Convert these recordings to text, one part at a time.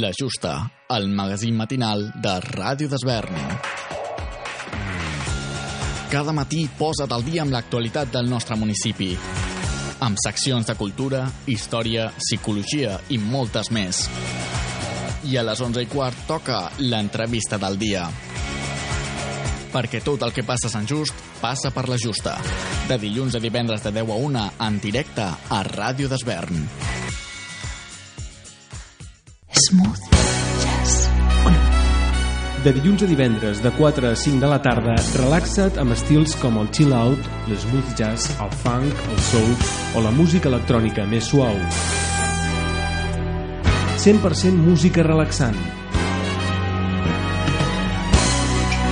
La Justa, el magazín matinal de Ràdio d'Esvern. Cada matí posa't al dia amb l'actualitat del nostre municipi. Amb seccions de cultura, història, psicologia i moltes més. I a les 11 i quart toca l'entrevista del dia. Perquè tot el que passa a Sant Just passa per la Justa. De dilluns a divendres de 10 a 1 en directe a Ràdio d'Esvern. Smooth Jazz De dilluns a divendres, de 4 a 5 de la tarda, relaxa't amb estils com el chill out, l'smooth jazz, el funk, el soul o la música electrònica més suau. 100% música relaxant.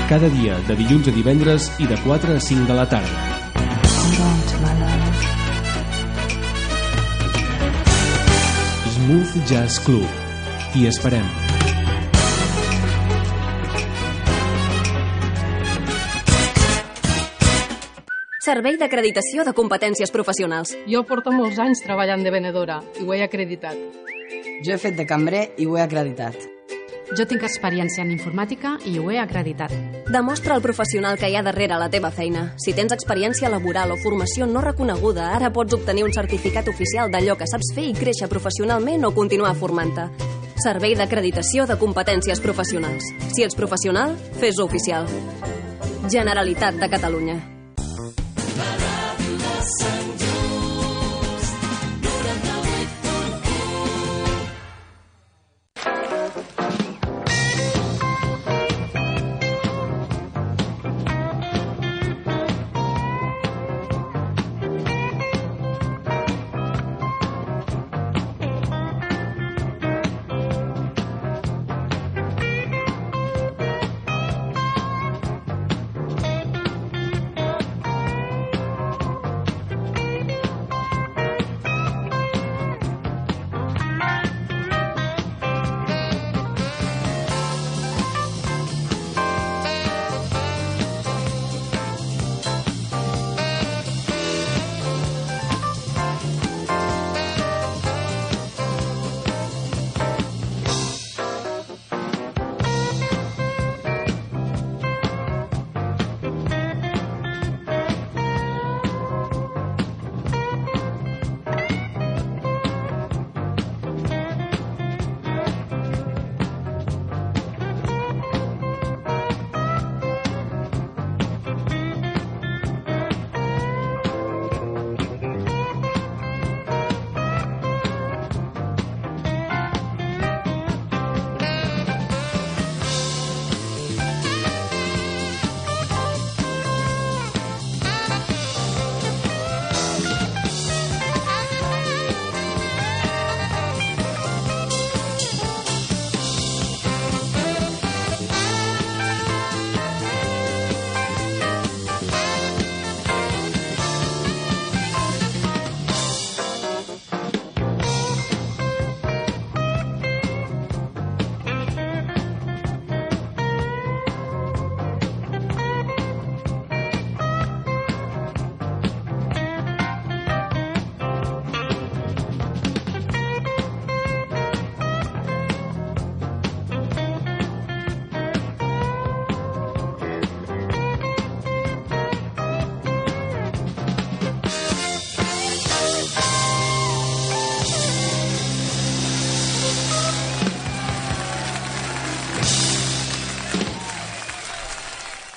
Cada dia, de dilluns a divendres i de 4 a 5 de la tarda. Smooth Jazz Club. T'hi esperem. Servei d'acreditació de competències professionals. Jo porto molts anys treballant de venedora i ho he acreditat. Jo he fet de cambrer i ho he acreditat. Jo tinc experiència en informàtica i ho he acreditat. Demostra el professional que hi ha darrere la teva feina. Si tens experiència laboral o formació no reconeguda, ara pots obtenir un certificat oficial d'allò que saps fer i créixer professionalment o continuar formant-te. Servei d'acreditació de competències professionals. Si ets professional, fes-ho oficial. Generalitat de Catalunya.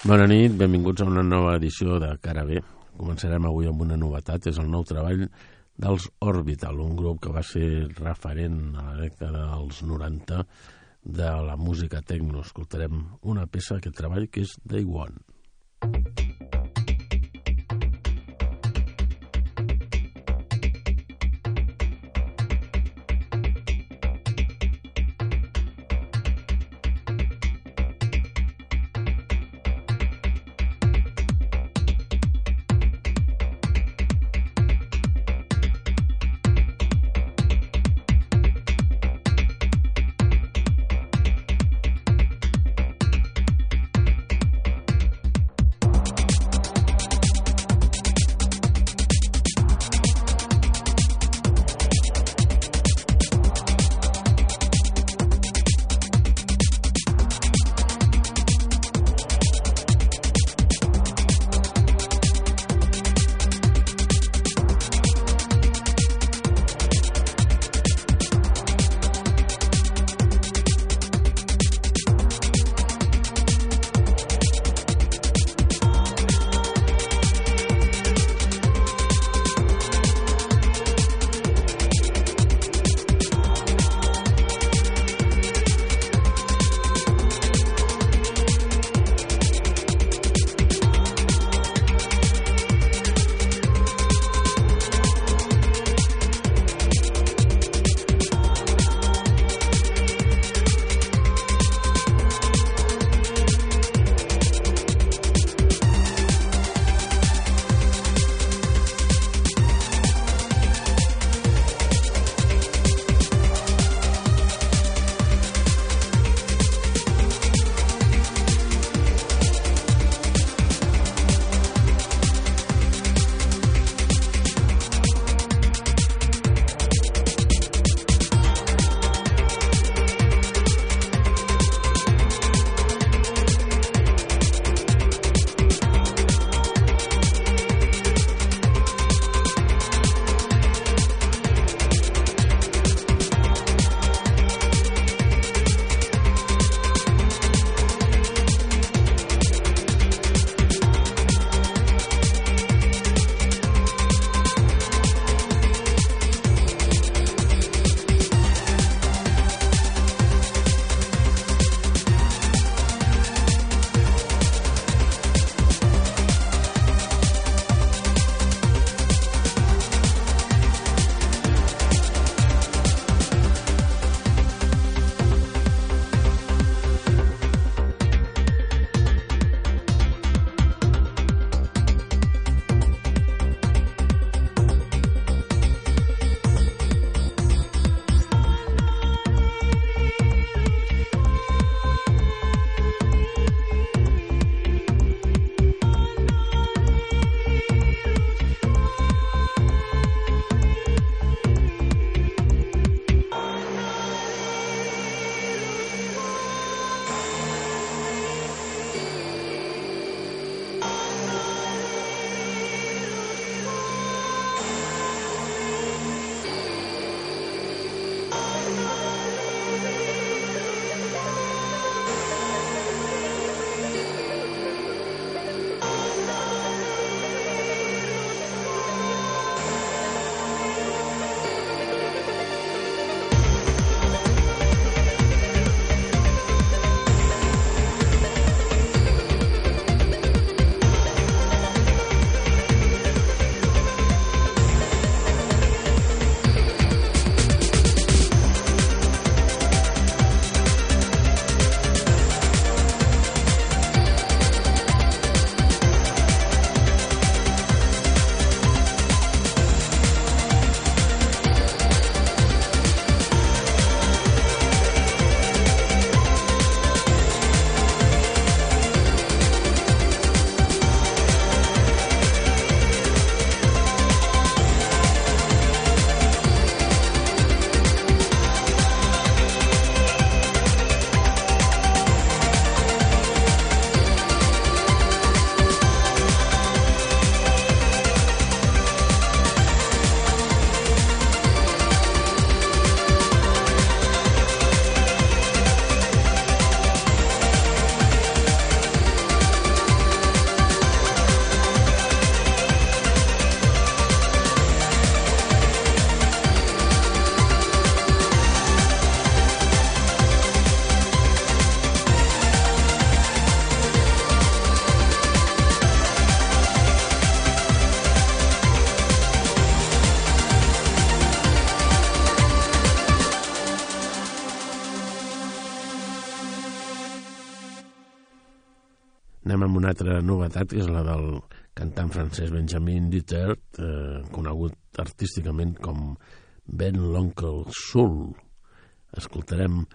Bona nit, benvinguts a una nova edició de Cara B. Començarem avui amb una novetat, és el nou treball dels Orbital, un grup que va ser referent a la dècada dels 90 de la música tecno. Escoltarem una peça d'aquest treball que és Day One. Anem amb altra novetat, és la del cantant francès Benjamin Dittert, eh, conegut artísticament com Ben l'Oncle Soul. Escoltarem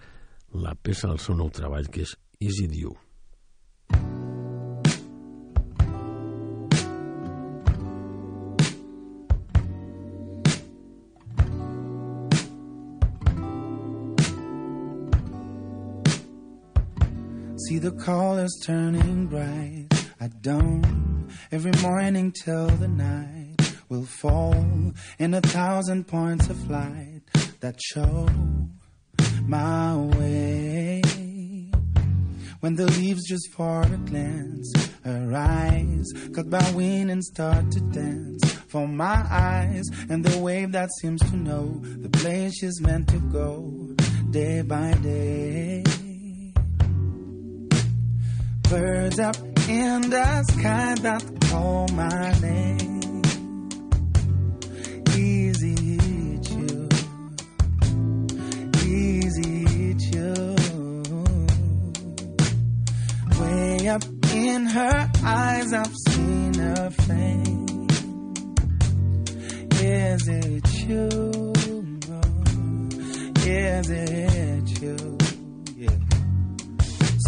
la peça del seu nou treball, que és Easy You. See the colors turning bright. I don't every morning till the night will fall in a thousand points of light that show my way. When the leaves just for a glance arise, cut by wind and start to dance for my eyes, and the wave that seems to know the place she's meant to go day by day. Birds up in the sky that call my name. Easy chew, easy chew. Way up in her eyes, I've seen her flame. Is it you? Is it you?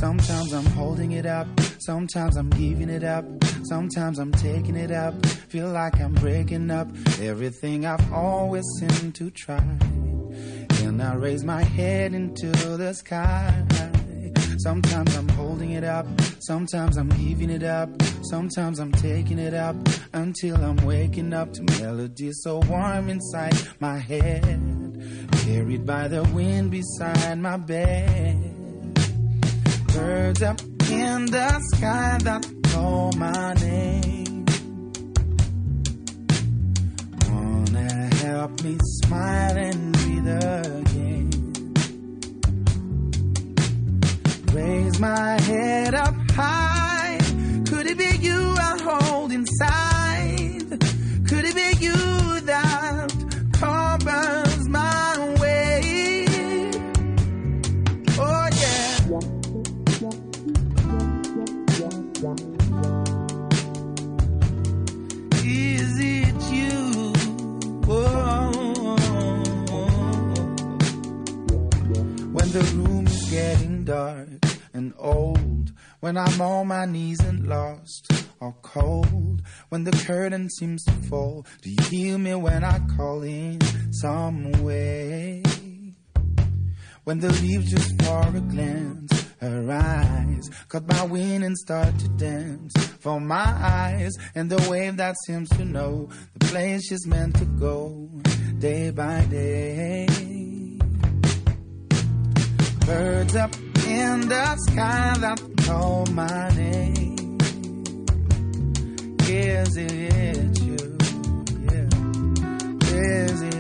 Sometimes I'm holding it up, sometimes I'm giving it up, sometimes I'm taking it up. Feel like I'm breaking up everything I've always seemed to try. And I raise my head into the sky. Sometimes I'm holding it up, sometimes I'm giving it up, sometimes I'm taking it up until I'm waking up to melodies so warm inside my head, carried by the wind beside my bed. Birds up in the sky that call my name. Wanna help me smile and breathe again. Raise my head up high. When I'm on my knees and lost or cold, when the curtain seems to fall, do you hear me when I call in some way? When the leaves just for a glance arise, caught by wind and start to dance for my eyes, and the wave that seems to know the place she's meant to go day by day. Birds up in the sky that call my name. Is it you? Yeah. Is it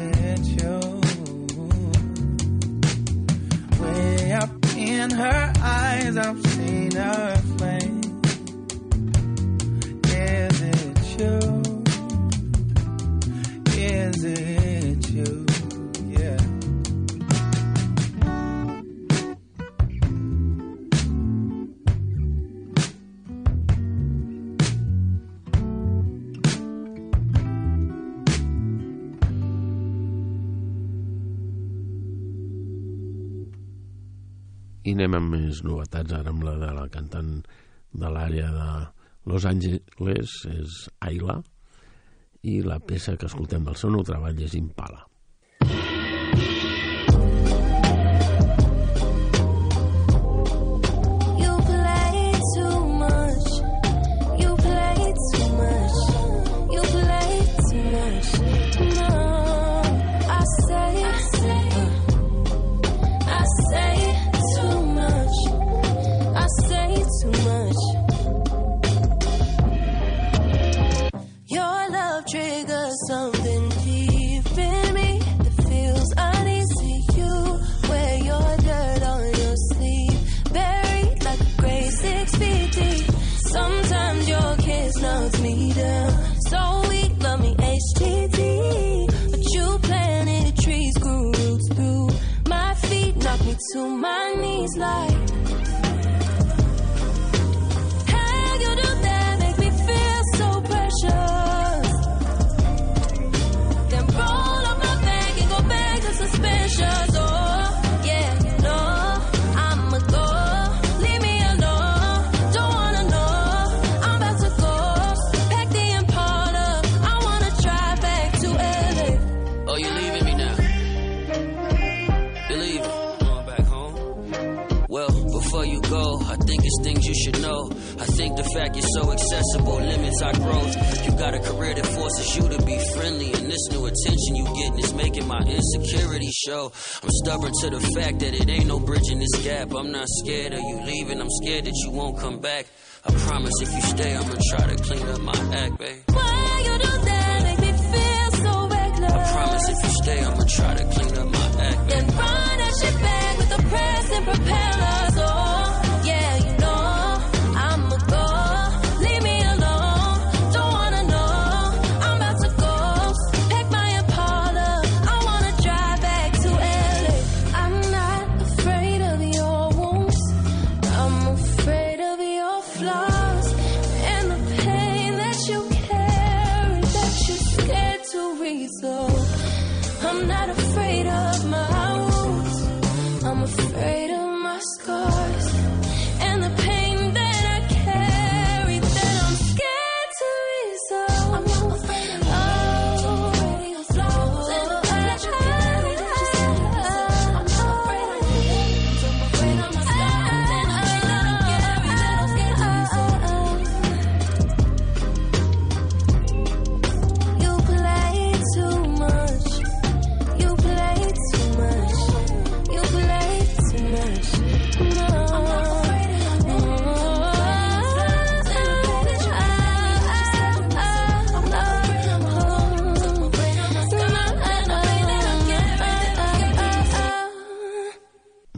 Amb més novetats, ara amb la de la cantant de l'àrea de Los Angeles, és Ayla, i la peça que escoltem del seu nou treball és Impala. Fact you're so accessible limits our growth. You got a career that forces you to be friendly, and this new attention you getting is making my insecurity show. I'm stubborn to the fact that it ain't no bridging this gap. I'm not scared of you leaving, I'm scared that you won't come back. I promise if you stay, I'ma try to clean up my act, babe. Why you do that? Make me feel so reckless. I promise if you stay, I'ma try to clean up my act, babe. Then run that shit back with the press and propellers.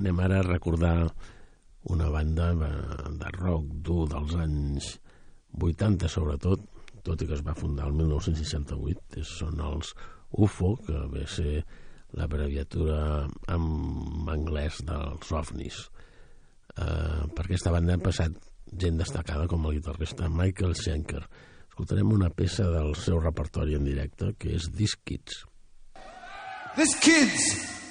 Anem ara a recordar una banda de rock dur dels anys 80 sobretot, tot i que es va fundar el 1968, és, són els UFO, que ve a ser l'abreviatura en anglès dels ovnis. Eh, per aquesta banda han passat gent destacada com el guitarrista Michael Schenker. Escoltarem una peça del seu repertori en directe, que és This Kids. This. Kids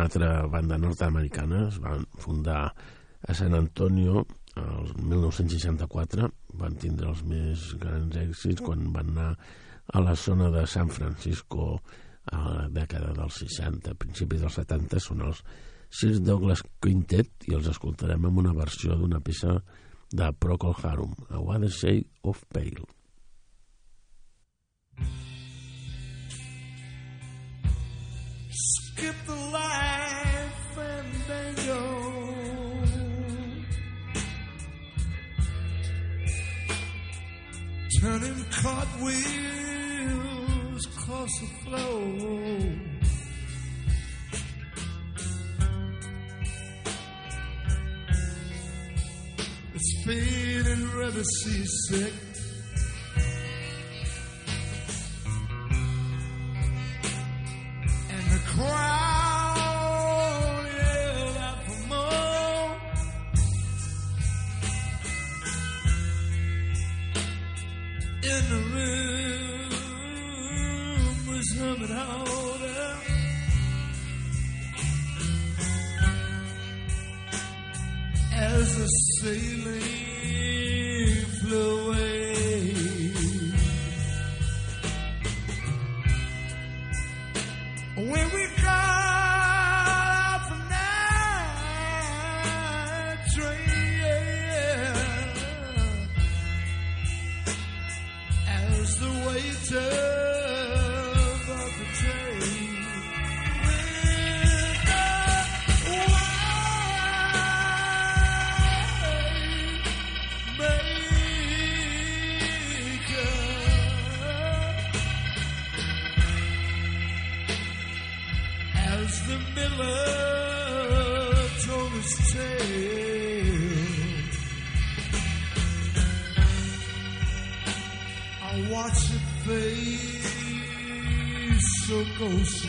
una altra banda nord-americana, es van fundar a San Antonio el 1964, van tindre els més grans èxits quan van anar a la zona de San Francisco a la dècada dels 60, a principis dels 70, són els Sir Douglas Quintet i els escoltarem amb una versió d'una peça de Procol Harum, A a Shade of Pale. skip cartwheels across the floor. It's feeling rather seasick. goes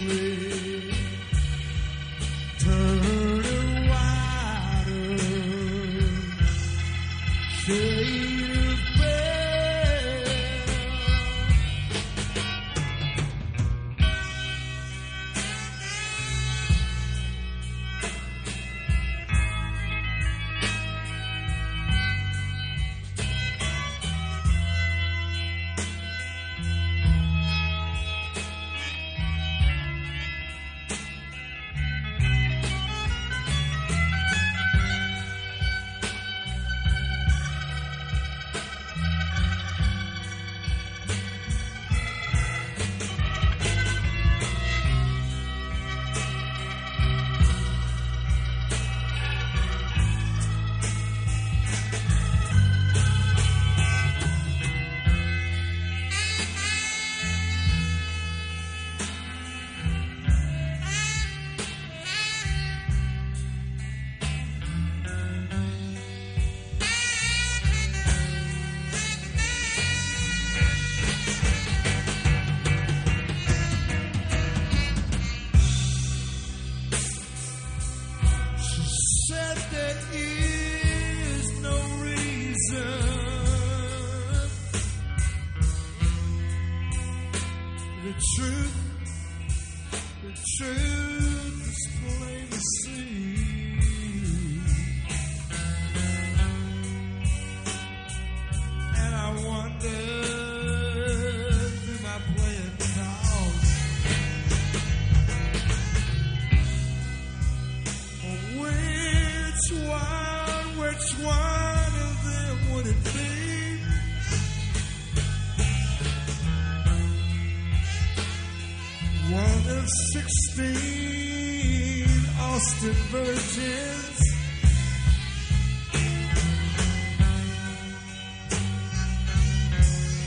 Austin virgins.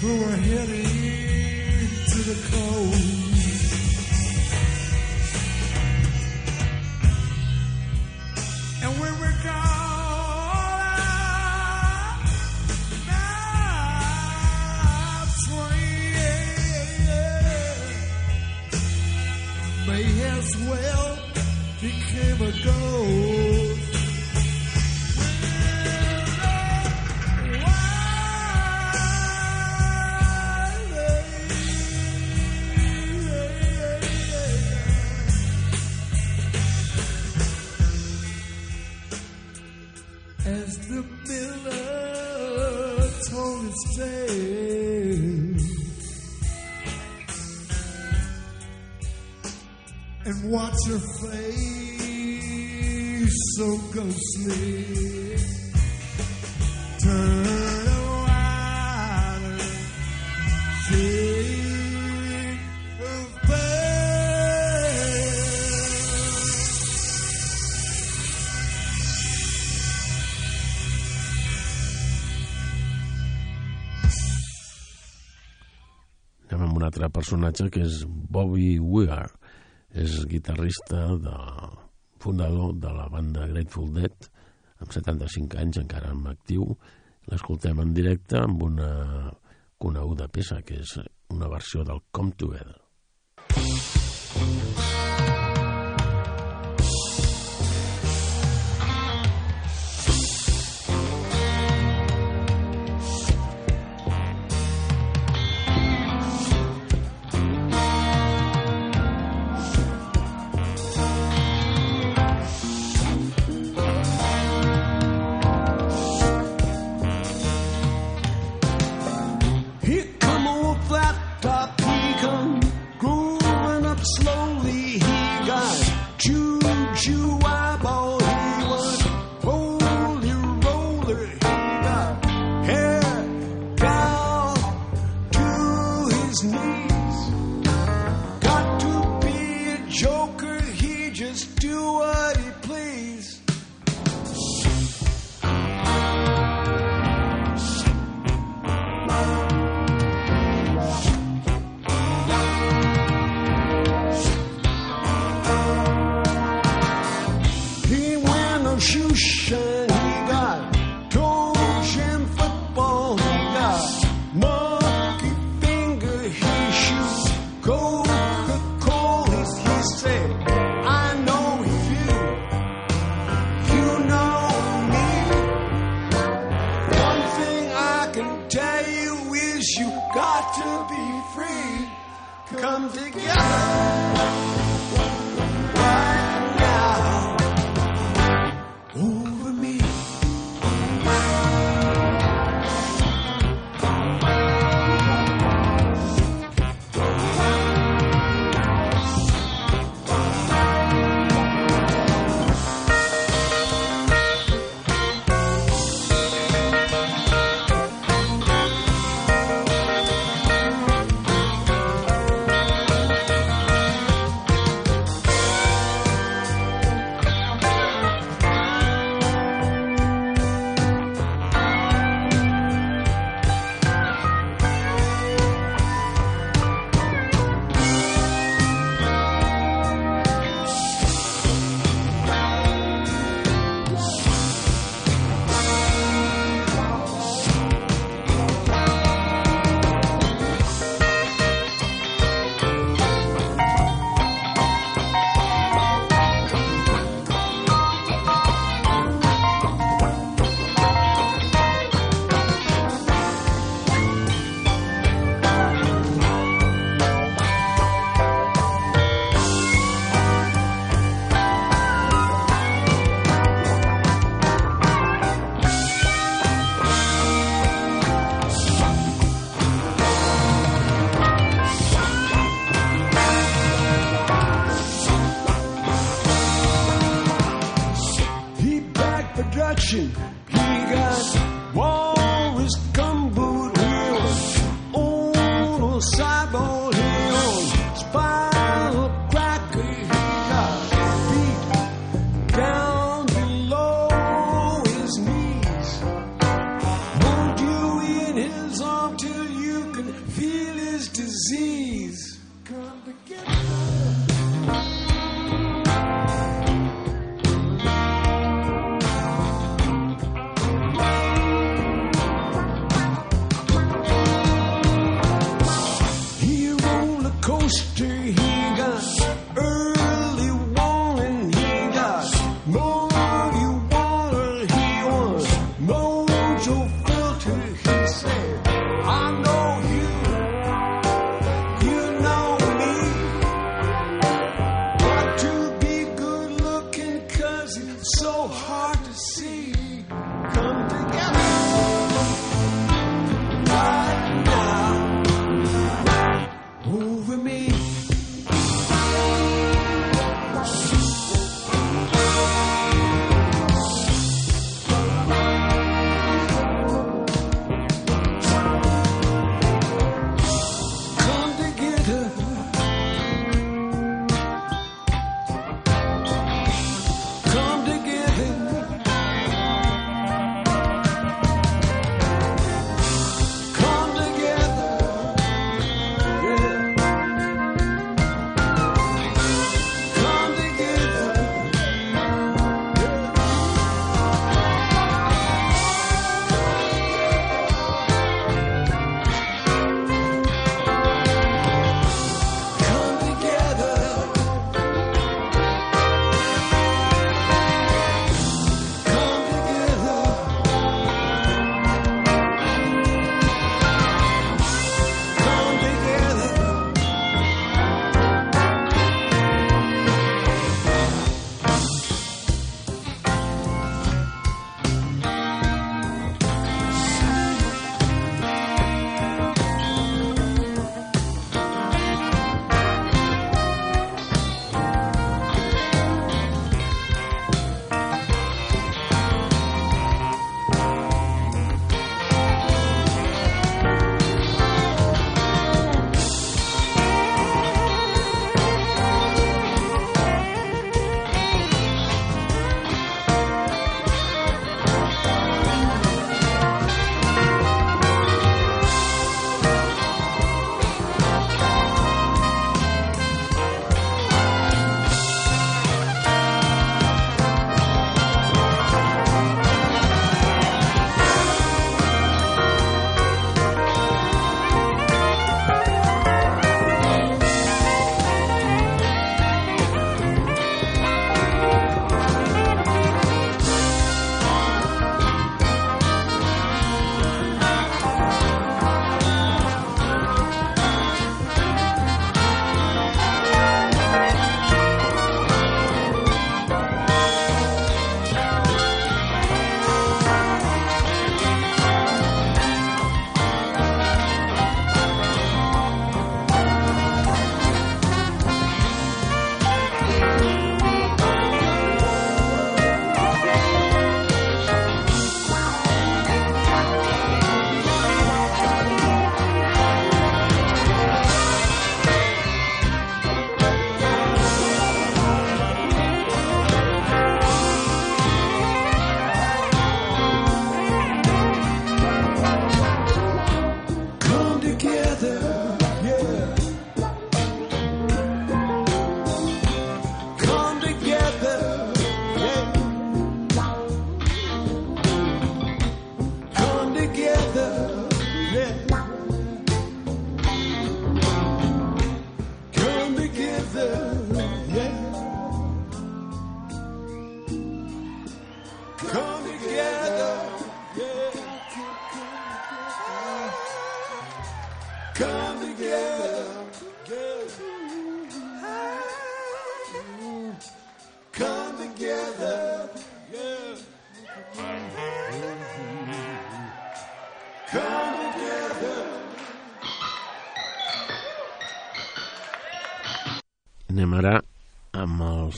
Who are heading to the coast. And when we're gone, may as well became a ghost. As the miller told his tale and watch her fade. So ghostly. Turn a wild shade of. Anem amb un altre personatge que és Bobby Weir. És guitarrista de, fundador de la banda Grateful Dead, amb 75 anys encara en actiu. L'escoltem en directe amb una coneguda peça, que és una versió del Come Together. Here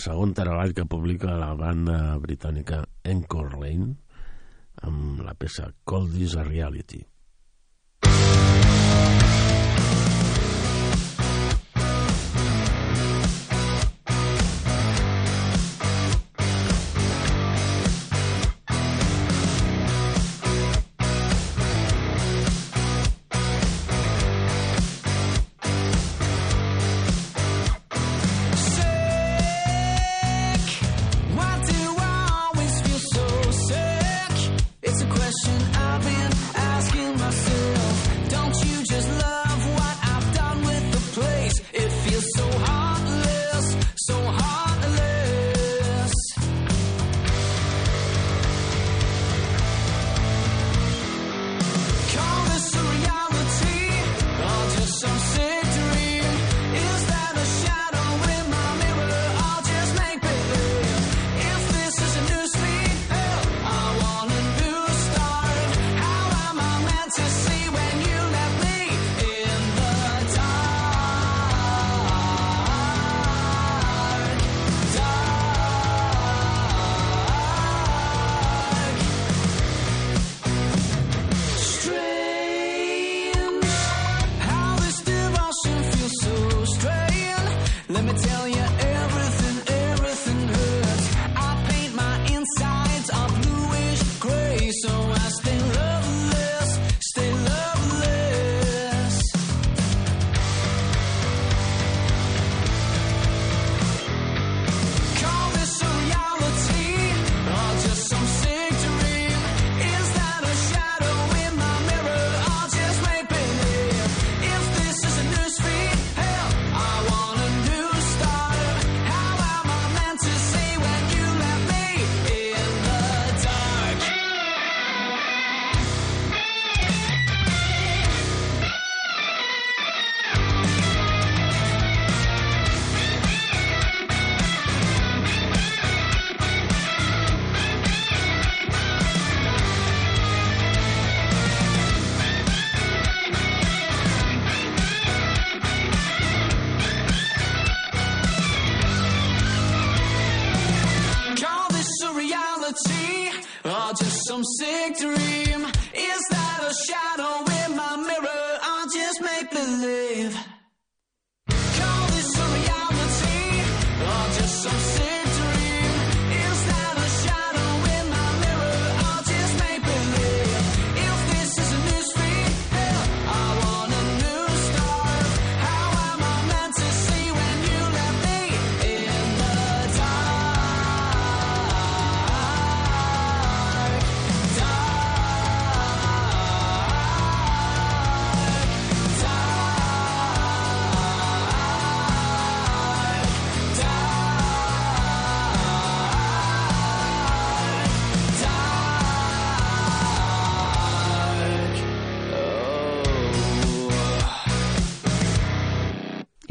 segon treball que publica la banda britànica Encore Lane amb la peça Cold is a Reality.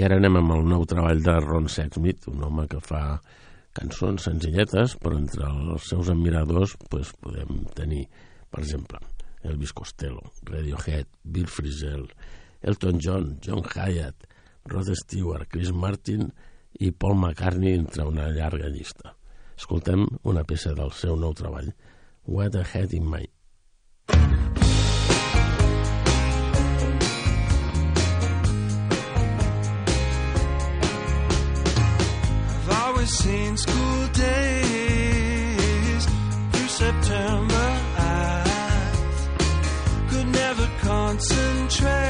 Ara anem amb el nou treball de Ron Sexsmith, un home que fa cançons senzilletes, però entre els seus admiradors pues, podem tenir, per exemple, Elvis Costello, Radiohead, Bill Frisell, Elton John, John Hyatt, Rod Stewart, Chris Martin i Paul McCartney entre una llarga llista. Escoltem una peça del seu nou treball, What a Head in My missing school days through September. I could never concentrate.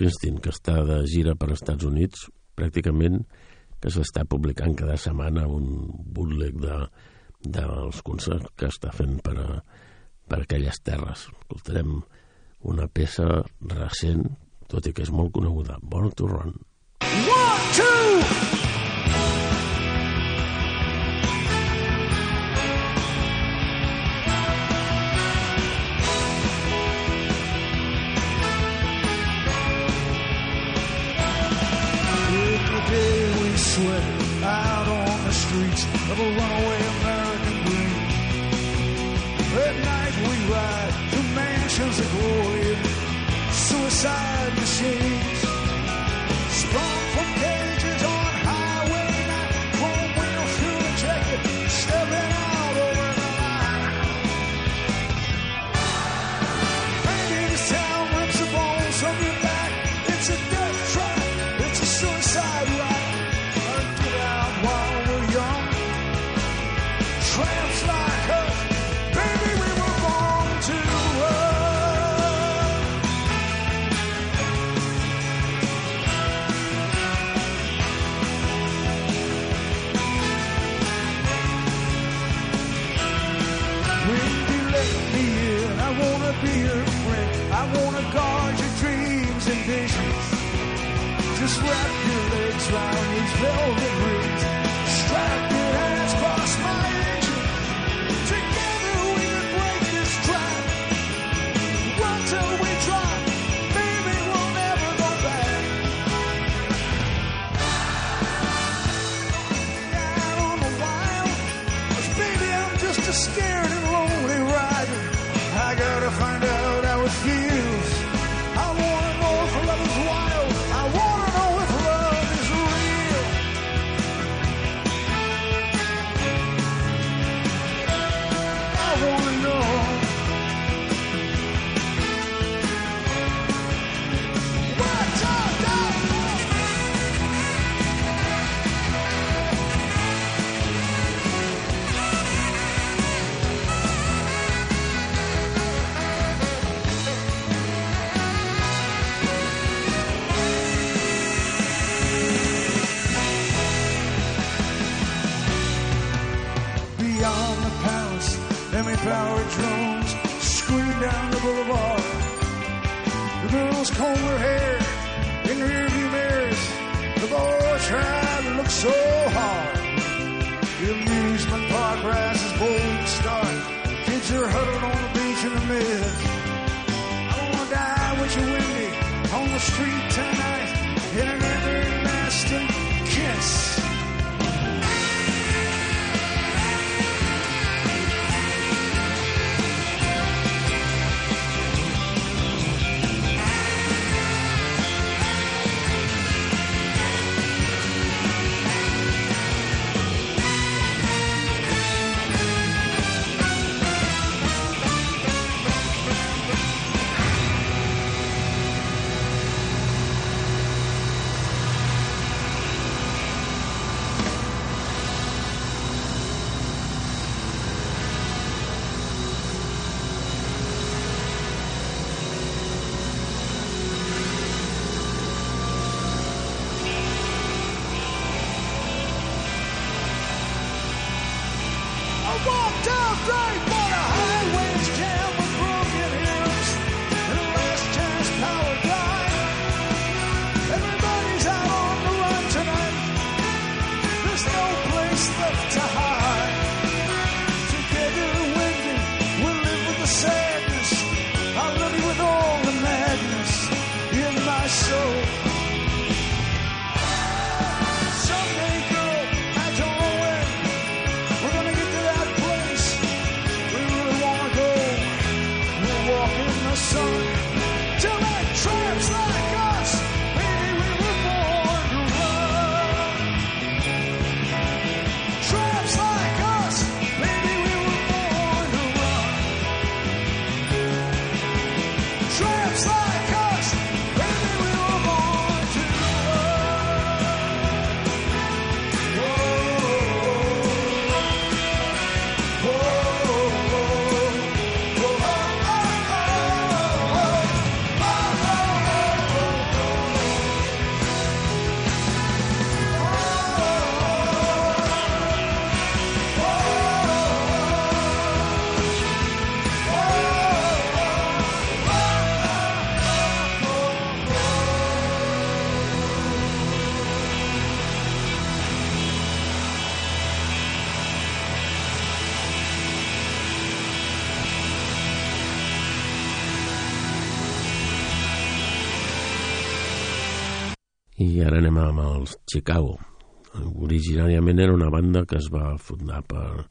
Springsteen, que està de gira per als Estats Units, pràcticament que s'està publicant cada setmana un bootleg de, dels concerts que està fent per, a, per aquelles terres. Escoltarem una peça recent, tot i que és molt coneguda, Born to Run. out on the streets of a lone clown needs velvet Chicago. Originàriament era una banda que es va fundar per,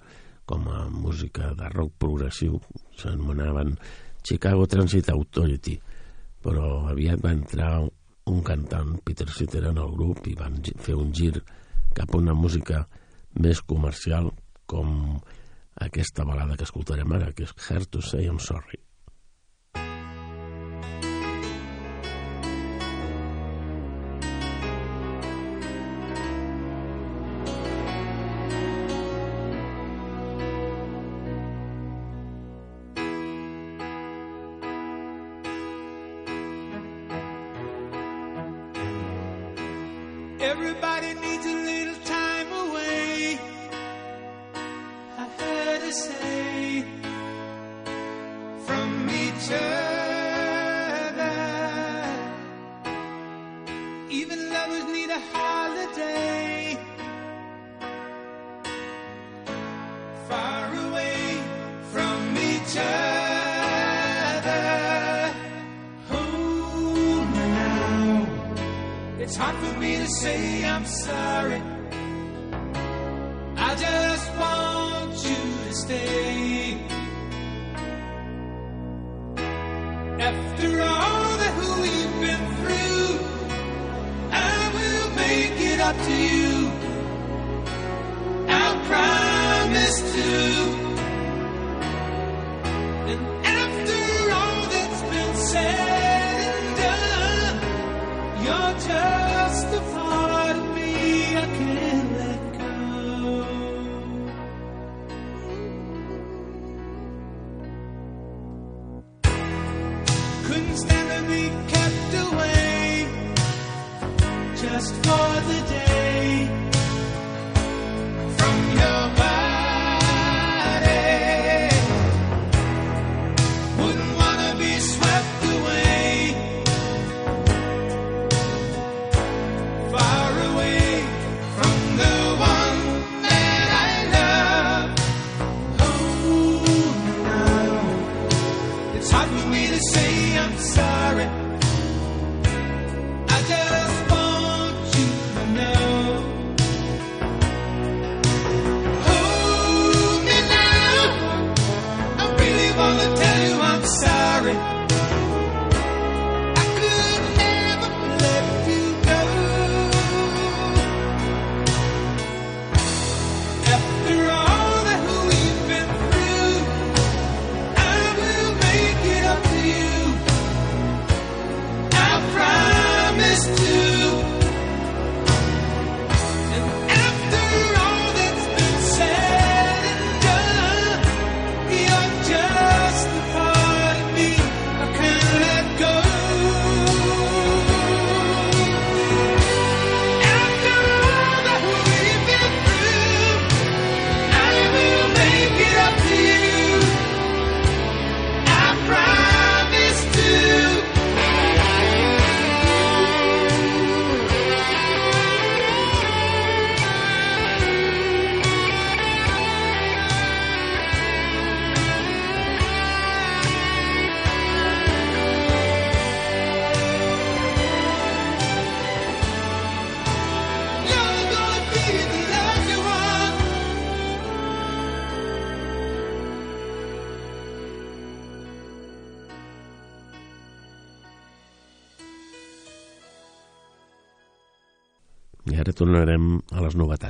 com a música de rock progressiu, s'anomenaven Chicago Transit Authority, però aviat va entrar un cantant, Peter Sitter, en el grup i van fer un gir cap a una música més comercial com aquesta balada que escoltarem ara, que és Hard to Say I'm Sorry.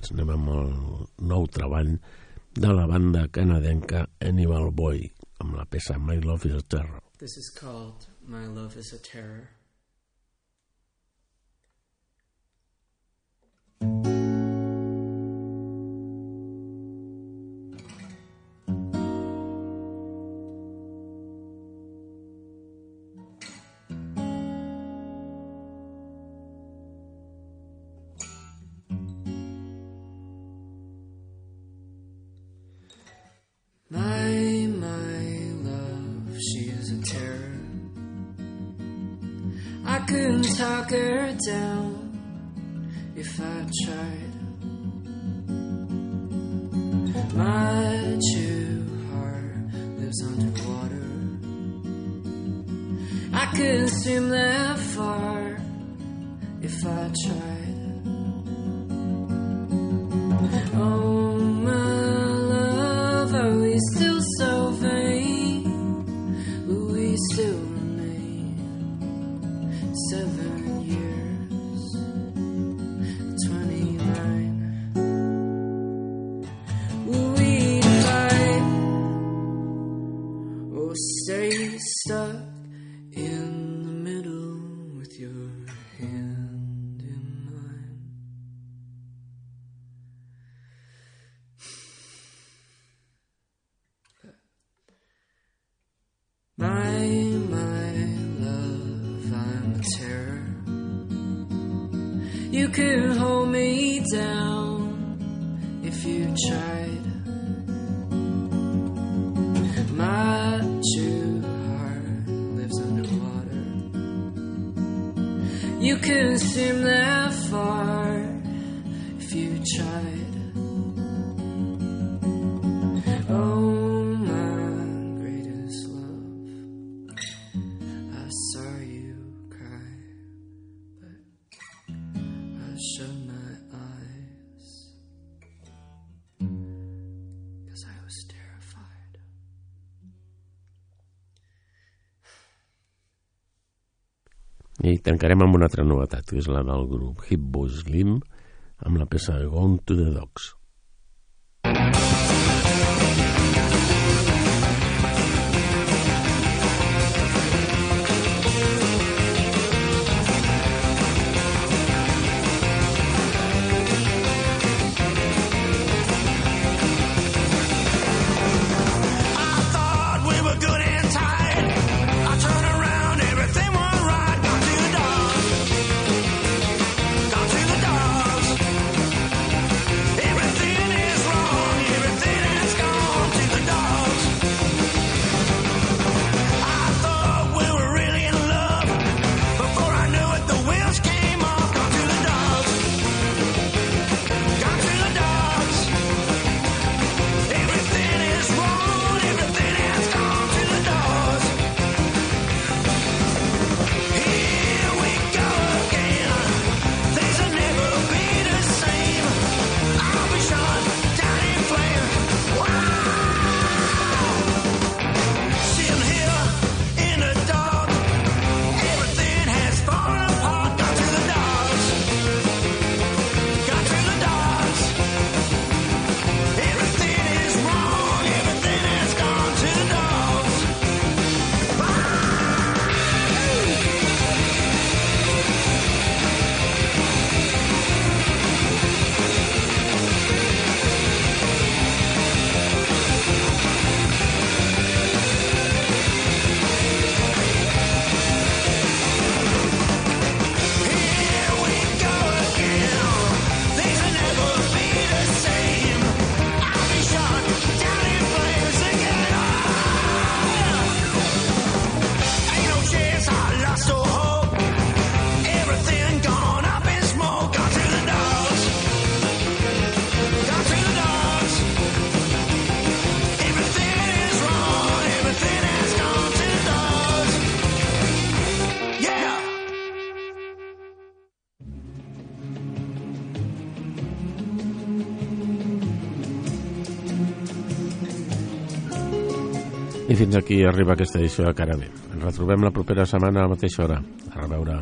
doncs anem amb el nou treball de la banda canadenca Animal Boy amb la peça My Love is a Terror. This is called My Love is a Terror. thank you tried. Oh, my greatest love, I saw you cry, but I shut my eyes because I was terrified. I tancarem amb una altra novetat, que és la del grup Hip Slim, amb la peça de Gone to the Dogs. fins aquí arriba aquesta edició de Caravel. Ens retrobem la propera setmana a la mateixa hora. A reveure.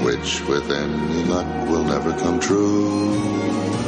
which with any luck will never come true.